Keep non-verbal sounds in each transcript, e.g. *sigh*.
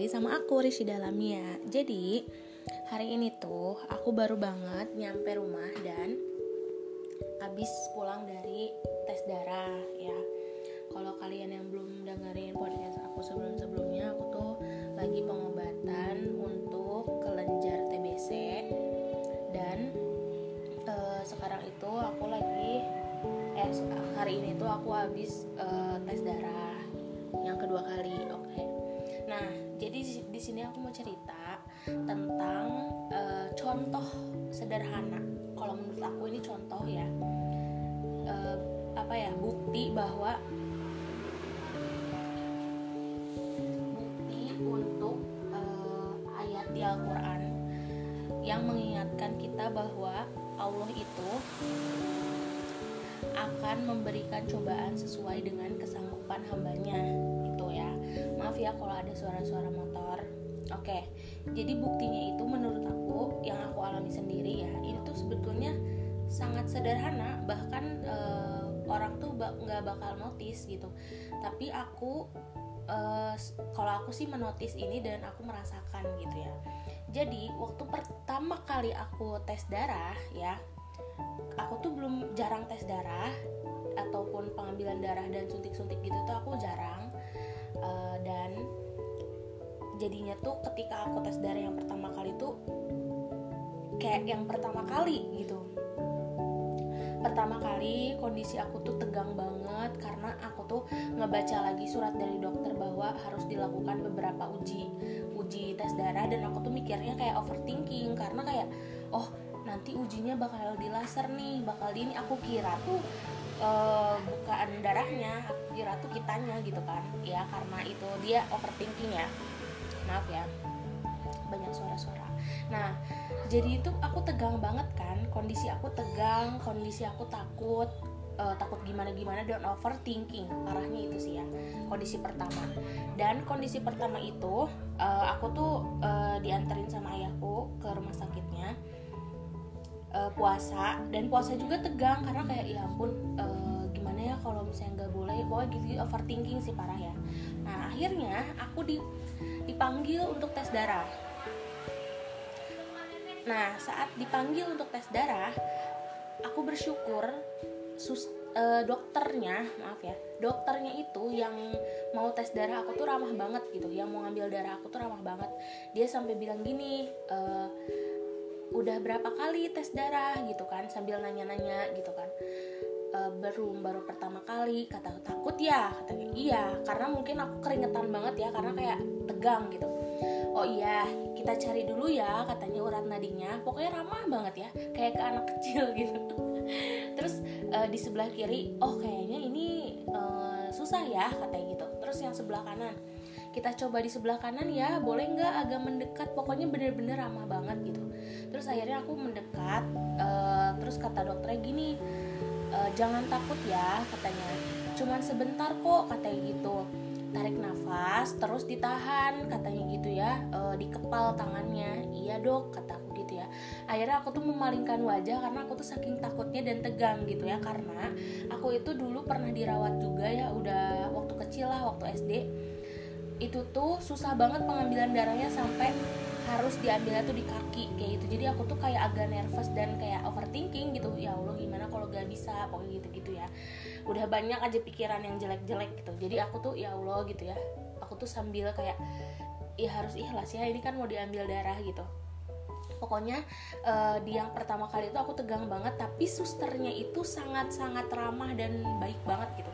lagi sama aku Rishida Lamia Jadi hari ini tuh aku baru banget nyampe rumah dan habis pulang dari tes darah ya. Kalau kalian yang belum dengerin podcast aku sebelum-sebelumnya Aku tuh lagi pengobatan untuk kelenjar TBC Dan uh, sekarang itu aku lagi eh hari ini tuh aku habis uh, tes darah yang kedua kali jadi di sini aku mau cerita tentang uh, contoh sederhana. Kalau menurut aku ini contoh ya. Uh, apa ya? Bukti bahwa bukti untuk uh, ayat di Al-Quran yang mengingatkan kita bahwa Allah itu akan memberikan cobaan sesuai dengan kesanggupan hambanya. ya maaf ya kalau ada suara-suara motor. Oke jadi buktinya itu menurut aku yang aku alami sendiri ya ini tuh sebetulnya sangat sederhana bahkan uh, orang tuh nggak bakal notice gitu. Tapi aku uh, kalau aku sih menotis ini dan aku merasakan gitu ya. Jadi waktu pertama kali aku tes darah ya aku tuh belum jarang tes darah ataupun pengambilan darah dan suntik-suntik gitu tuh aku jarang jadinya tuh ketika aku tes darah yang pertama kali tuh kayak yang pertama kali gitu. Pertama kali kondisi aku tuh tegang banget karena aku tuh ngebaca lagi surat dari dokter bahwa harus dilakukan beberapa uji uji tes darah dan aku tuh mikirnya kayak overthinking karena kayak oh nanti ujinya bakal di laser nih bakal di ini aku kira tuh uh, bukaan darahnya aku kira tuh kitanya gitu kan. Ya karena itu dia overthinking ya maaf ya. Banyak suara-suara. Nah jadi itu aku tegang banget kan. Kondisi aku tegang kondisi aku takut. Uh, takut gimana gimana dan overthinking. Parahnya itu sih ya kondisi pertama. Dan kondisi pertama itu uh, aku tuh uh, dianterin sama ayahku ke rumah sakitnya uh, puasa. Dan puasa juga tegang karena kayak ya ampun uh, gimana ya kalau misalnya nggak boleh. Pokoknya gitu overthinking sih parah ya. Nah akhirnya aku di, dipanggil untuk tes darah. Nah saat dipanggil untuk tes darah aku bersyukur sus uh, dokternya maaf ya dokternya itu yang mau tes darah aku tuh ramah banget gitu yang mau ngambil darah aku tuh ramah banget. Dia sampai bilang gini uh, udah berapa kali tes darah? gitu kan sambil nanya-nanya gitu kan e, baru baru pertama kali kata takut ya? Katanya iya. Karena mungkin aku keringetan banget ya karena kayak tegang gitu. Oh iya kita cari dulu ya katanya urat nadinya. Pokoknya ramah banget ya kayak ke anak kecil *laughs* gitu. Terus e, di sebelah kiri oh kayaknya ini e, susah ya katanya gitu. Terus yang sebelah kanan kita coba di sebelah kanan ya boleh nggak agak mendekat? Pokoknya bener-bener ramah banget gitu. Terus akhirnya aku mendekat uh, terus kata dokternya gini uh, jangan takut ya katanya. Cuman sebentar kok katanya gitu. Tarik nafas terus ditahan katanya gitu ya uh, dikepal tangannya. Iya dok kata aku gitu ya. Akhirnya aku tuh memalingkan wajah karena aku tuh saking takutnya dan tegang gitu ya karena aku itu dulu pernah dirawat juga ya udah waktu kecil lah waktu SD itu tuh susah banget pengambilan darahnya sampai harus diambilnya tuh di kaki kayak gitu. Jadi aku tuh kayak agak nervous dan kayak overthinking gitu. Ya allah kalau gak bisa pokoknya gitu gitu ya. Udah banyak aja pikiran yang jelek-jelek gitu. Jadi aku tuh ya allah gitu ya. Aku tuh sambil kayak ya harus ikhlas ya ini kan mau diambil darah gitu. Pokoknya uh, di yang pertama kali itu aku tegang banget tapi susternya itu sangat-sangat ramah dan baik banget gitu.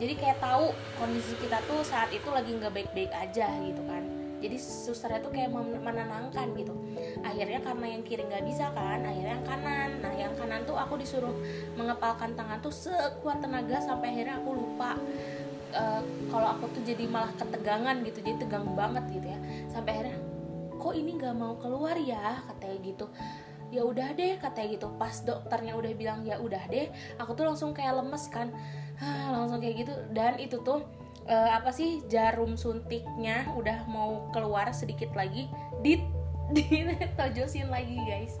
Jadi kayak tahu kondisi kita tuh saat itu lagi nggak baik-baik aja gitu kan jadi susternya tuh kayak menenangkan gitu. Akhirnya karena yang kiri nggak bisa kan akhirnya yang kanan. Nah yang kanan tuh aku disuruh mengepalkan tangan tuh sekuat tenaga sampai akhirnya aku lupa uh, kalau aku tuh jadi malah ketegangan gitu jadi tegang banget gitu ya. Sampai akhirnya kok ini nggak mau keluar ya? katanya gitu. Ya udah deh katanya gitu. Pas dokternya udah bilang ya udah deh aku tuh langsung kayak lemes kan. Hah, langsung kayak gitu. Dan itu tuh uh, apa sih jarum suntiknya udah mau keluar sedikit lagi di *laughs* ditojosin lagi guys.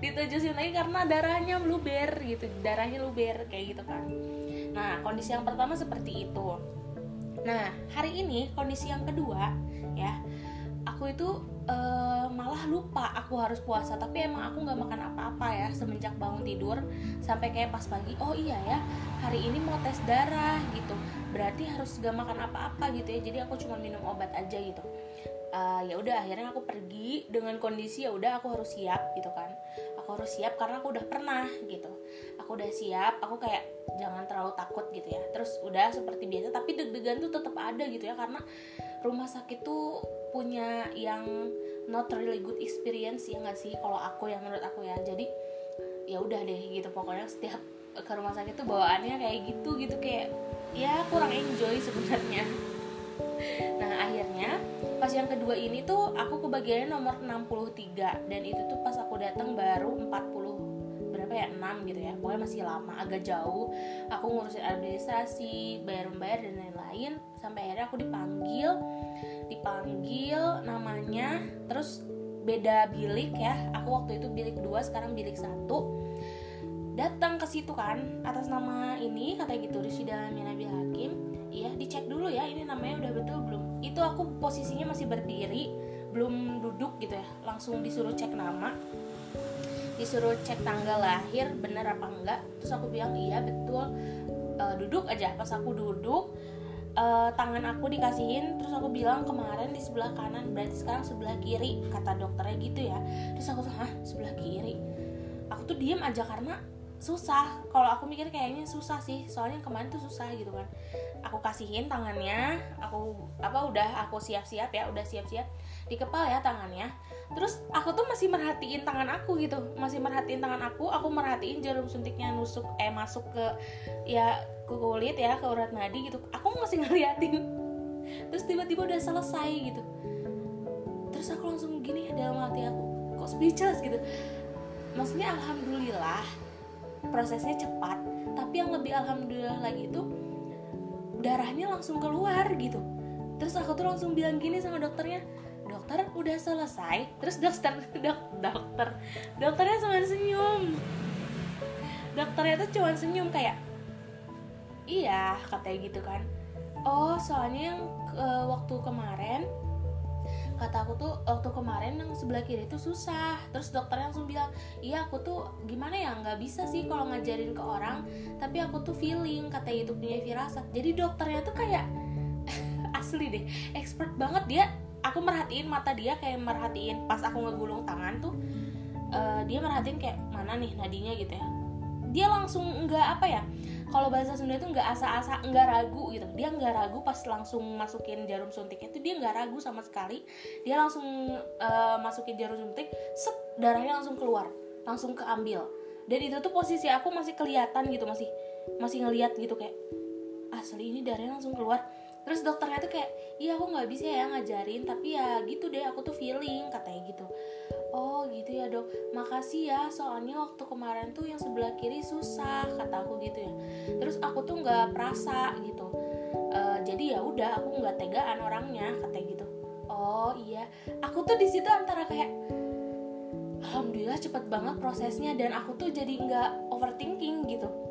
Ditojosin lagi karena darahnya luber gitu darahnya luber kayak gitu kan. Nah kondisi yang pertama seperti itu. Nah hari ini kondisi yang kedua ya aku itu uh, malah lupa aku harus puasa. Tapi emang aku nggak makan apa-apa ya semenjak bangun tidur sampai kayak pas pagi oh iya ya hari ini mau tes darah gitu. Berarti harus gak makan apa-apa gitu ya jadi aku cuma minum obat aja gitu. Uh, ya udah akhirnya aku pergi dengan kondisi ya udah aku harus siap gitu kan. Aku harus siap karena aku udah pernah gitu. Aku udah siap aku kayak jangan terlalu takut gitu ya. Terus udah seperti biasa tapi deg-degan tuh tetap ada gitu ya karena rumah sakit tuh punya yang not really good experience ya nggak sih? Kalau aku yang menurut aku ya. Jadi ya udah deh gitu. Pokoknya setiap ke rumah sakit tuh bawaannya kayak gitu gitu. Kayak ya kurang enjoy sebenarnya. Nah akhirnya pas yang kedua ini tuh aku kebagiannya nomor 63 dan itu tuh pas aku datang baru 40 ya 6 gitu ya. Pokoknya masih lama agak jauh. Aku ngurusin administrasi bayar membayar dan lain-lain. Sampai akhirnya aku dipanggil dipanggil namanya. Terus beda bilik ya. Aku waktu itu bilik dua sekarang bilik satu. Datang ke situ kan atas nama ini kata gitu Rishida Minabil Hakim. Iya dicek dulu ya ini namanya udah betul belum? Itu aku posisinya masih berdiri belum duduk gitu ya langsung disuruh cek nama disuruh cek tanggal lahir bener apa enggak. Terus aku bilang iya betul. Uh, duduk aja. Pas aku duduk uh, tangan aku dikasihin terus aku bilang kemarin di sebelah kanan berarti sekarang sebelah kiri kata dokternya gitu ya. Terus aku hah sebelah kiri? Aku tuh diem aja karena susah. Kalau aku mikir kayaknya susah sih soalnya kemarin tuh susah gitu kan. Aku kasihin tangannya aku apa udah aku siap-siap ya udah siap-siap di kepala ya tangannya. Terus aku tuh masih merhatiin tangan aku gitu masih merhatiin tangan aku aku merhatiin jarum suntiknya nusuk eh masuk ke ya ke kulit ya ke urat nadi gitu. Aku masih ngeliatin. Terus tiba-tiba udah selesai gitu. Terus aku langsung gini dalam hati aku kok speechless gitu. Maksudnya alhamdulillah prosesnya cepat tapi yang lebih alhamdulillah lagi itu darahnya langsung keluar gitu. Terus aku tuh langsung bilang gini sama dokternya dokter udah selesai? Terus dokter *laughs* dok, dokter dokternya cuma senyum. Dokternya tuh cuma senyum kayak iya katanya gitu kan. Oh soalnya yang waktu kemarin kata aku tuh waktu kemarin yang sebelah kiri itu susah. Terus dokternya langsung bilang iya aku tuh gimana ya nggak bisa sih kalau ngajarin ke orang tapi aku tuh feeling kata itu punya firasat. Jadi dokternya tuh kayak *laughs* asli deh expert banget dia. Aku merhatiin mata dia kayak merhatiin pas aku ngegulung tangan tuh uh, dia merhatiin kayak mana nih nadinya? gitu ya. Dia langsung nggak apa ya kalau bahasa Sunda itu nggak asa-asa nggak ragu gitu. Dia nggak ragu pas langsung masukin jarum suntiknya itu dia nggak ragu sama sekali. Dia langsung uh, masukin jarum suntik set darahnya langsung keluar langsung keambil. Dan itu tuh posisi aku masih kelihatan gitu masih masih ngeliat gitu kayak asli ini darahnya langsung keluar terus dokternya tuh kayak iya aku nggak bisa ya ngajarin tapi ya gitu deh aku tuh feeling katanya gitu. Oh gitu ya dok. Makasih ya soalnya waktu kemarin tuh yang sebelah kiri susah kata aku gitu ya. Terus aku tuh nggak perasa gitu. Uh, jadi ya udah aku nggak tegaan orangnya kata gitu. Oh iya. Aku tuh di situ antara kayak alhamdulillah cepet banget prosesnya dan aku tuh jadi nggak overthinking gitu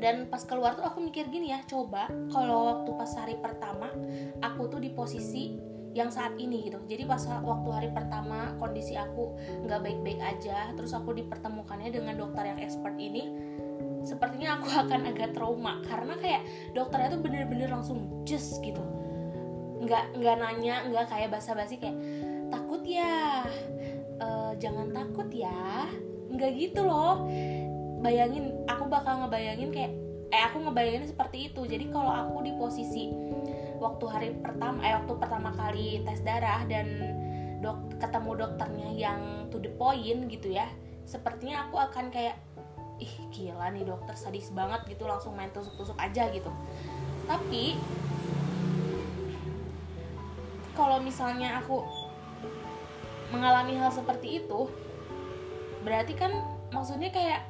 dan pas keluar tuh aku mikir gini ya coba kalau waktu pas hari pertama aku tuh di posisi yang saat ini gitu. Jadi pas waktu hari pertama kondisi aku nggak baik-baik aja terus aku dipertemukannya dengan dokter yang expert ini sepertinya aku *laughs* akan agak trauma. Karena kayak dokternya tuh bener-bener langsung just gitu. Nggak nggak nanya nggak kayak basa-basi kayak takut ya? E, jangan takut ya? Nggak gitu loh bayangin aku bakal ngebayangin kayak eh aku ngebayangin seperti itu. Jadi kalau aku di posisi waktu hari pertama eh waktu pertama kali tes darah dan dok ketemu dokternya yang to the point gitu ya sepertinya aku akan kayak ih gila nih dokter sadis banget gitu langsung main tusuk-tusuk aja gitu. Tapi kalau misalnya aku mengalami hal seperti itu berarti kan maksudnya kayak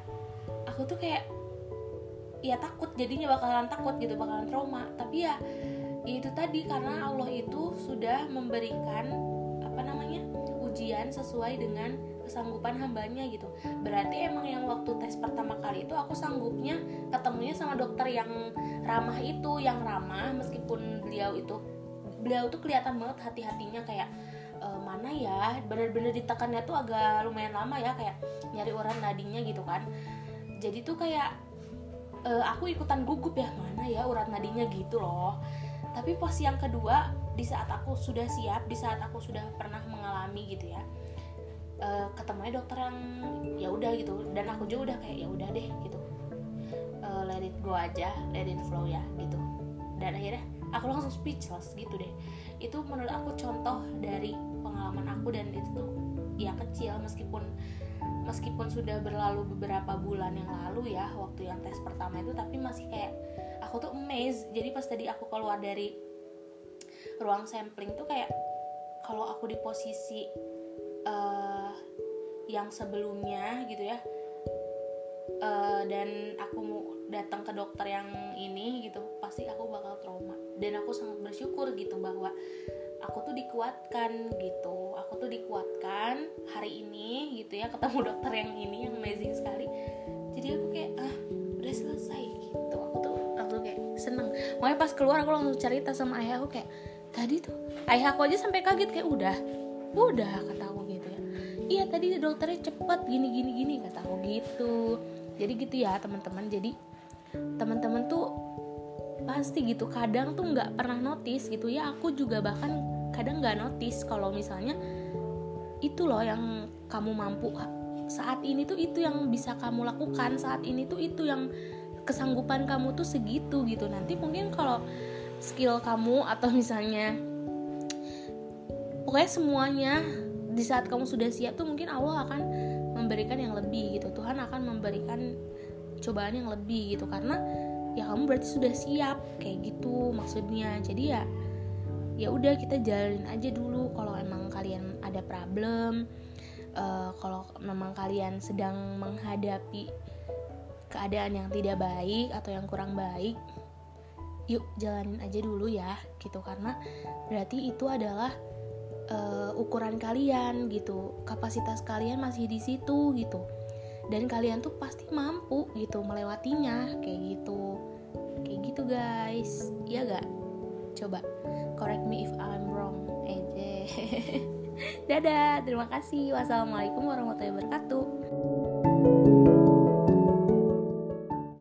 aku tuh kayak ya takut jadinya bakalan takut gitu bakalan trauma. Tapi ya itu tadi karena Allah itu sudah memberikan apa namanya ujian sesuai dengan kesanggupan hambanya gitu. Berarti emang yang waktu tes pertama kali itu aku sanggupnya ketemunya sama dokter yang ramah itu yang ramah meskipun beliau itu beliau tuh kelihatan banget hati-hatinya kayak e, mana ya? Bener-bener ditekannya tuh agak lumayan lama ya kayak nyari urat nadinya gitu kan jadi tuh kayak e, aku ikutan gugup ya mana ya urat nadinya gitu loh. Tapi pas yang kedua di saat aku sudah siap di saat aku sudah pernah mengalami gitu ya uh, ketemunya dokter yang ya udah gitu. Dan aku juga udah kayak ya udah deh gitu. Uh, let it go aja let it flow ya gitu. Dan akhirnya aku langsung speechless gitu deh. Itu menurut aku contoh dari pengalaman aku dan itu tuh ya kecil meskipun meskipun sudah berlalu beberapa bulan yang lalu ya waktu yang tes pertama itu tapi masih kayak aku tuh amazed. Jadi pas tadi aku keluar dari ruang sampling tuh kayak kalau aku di posisi uh, yang sebelumnya gitu ya uh, dan aku mau datang ke dokter yang ini gitu pasti aku bakal trauma. Dan aku sangat bersyukur gitu bahwa aku tuh dikuatkan gitu. Aku tuh dikuatkan hari ini gitu ya ketemu *laughs* dokter yang ini yang amazing sekali. Jadi aku kayak ah udah selesai gitu. Aku tuh aku kayak seneng. Makanya pas keluar aku langsung cerita sama ayah aku kayak tadi tuh ayah aku aja sampai kaget kayak udah udah kata aku gitu ya. Iya tadi dokternya cepet gini gini gini kata aku gitu. Jadi gitu ya teman-teman. Jadi teman-teman tuh pasti gitu kadang tuh nggak pernah notice gitu ya. Aku juga bahkan kadang nggak notice kalau misalnya itu loh yang kamu mampu. Saat ini tuh itu yang bisa kamu lakukan saat ini tuh itu yang kesanggupan kamu tuh segitu gitu. Nanti mungkin kalau skill kamu atau misalnya pokoknya semuanya di saat kamu sudah siap tuh mungkin Allah akan memberikan yang lebih gitu. Tuhan akan memberikan cobaan yang lebih gitu. Karena ya kamu berarti sudah siap kayak gitu maksudnya. Jadi ya ya udah kita jalanin aja dulu kalau emang kalian ada problem uh, kalau memang kalian sedang menghadapi keadaan yang tidak baik atau yang kurang baik yuk jalanin aja dulu ya gitu. Karena berarti itu adalah uh, ukuran kalian gitu. Kapasitas kalian masih di situ gitu. Dan kalian tuh pasti mampu gitu melewatinya kayak gitu. Kayak gitu guys. Ya gak coba correct me if I'm wrong. Aja. *laughs* Dadah terima kasih. Wassalamualaikum warahmatullahi wabarakatuh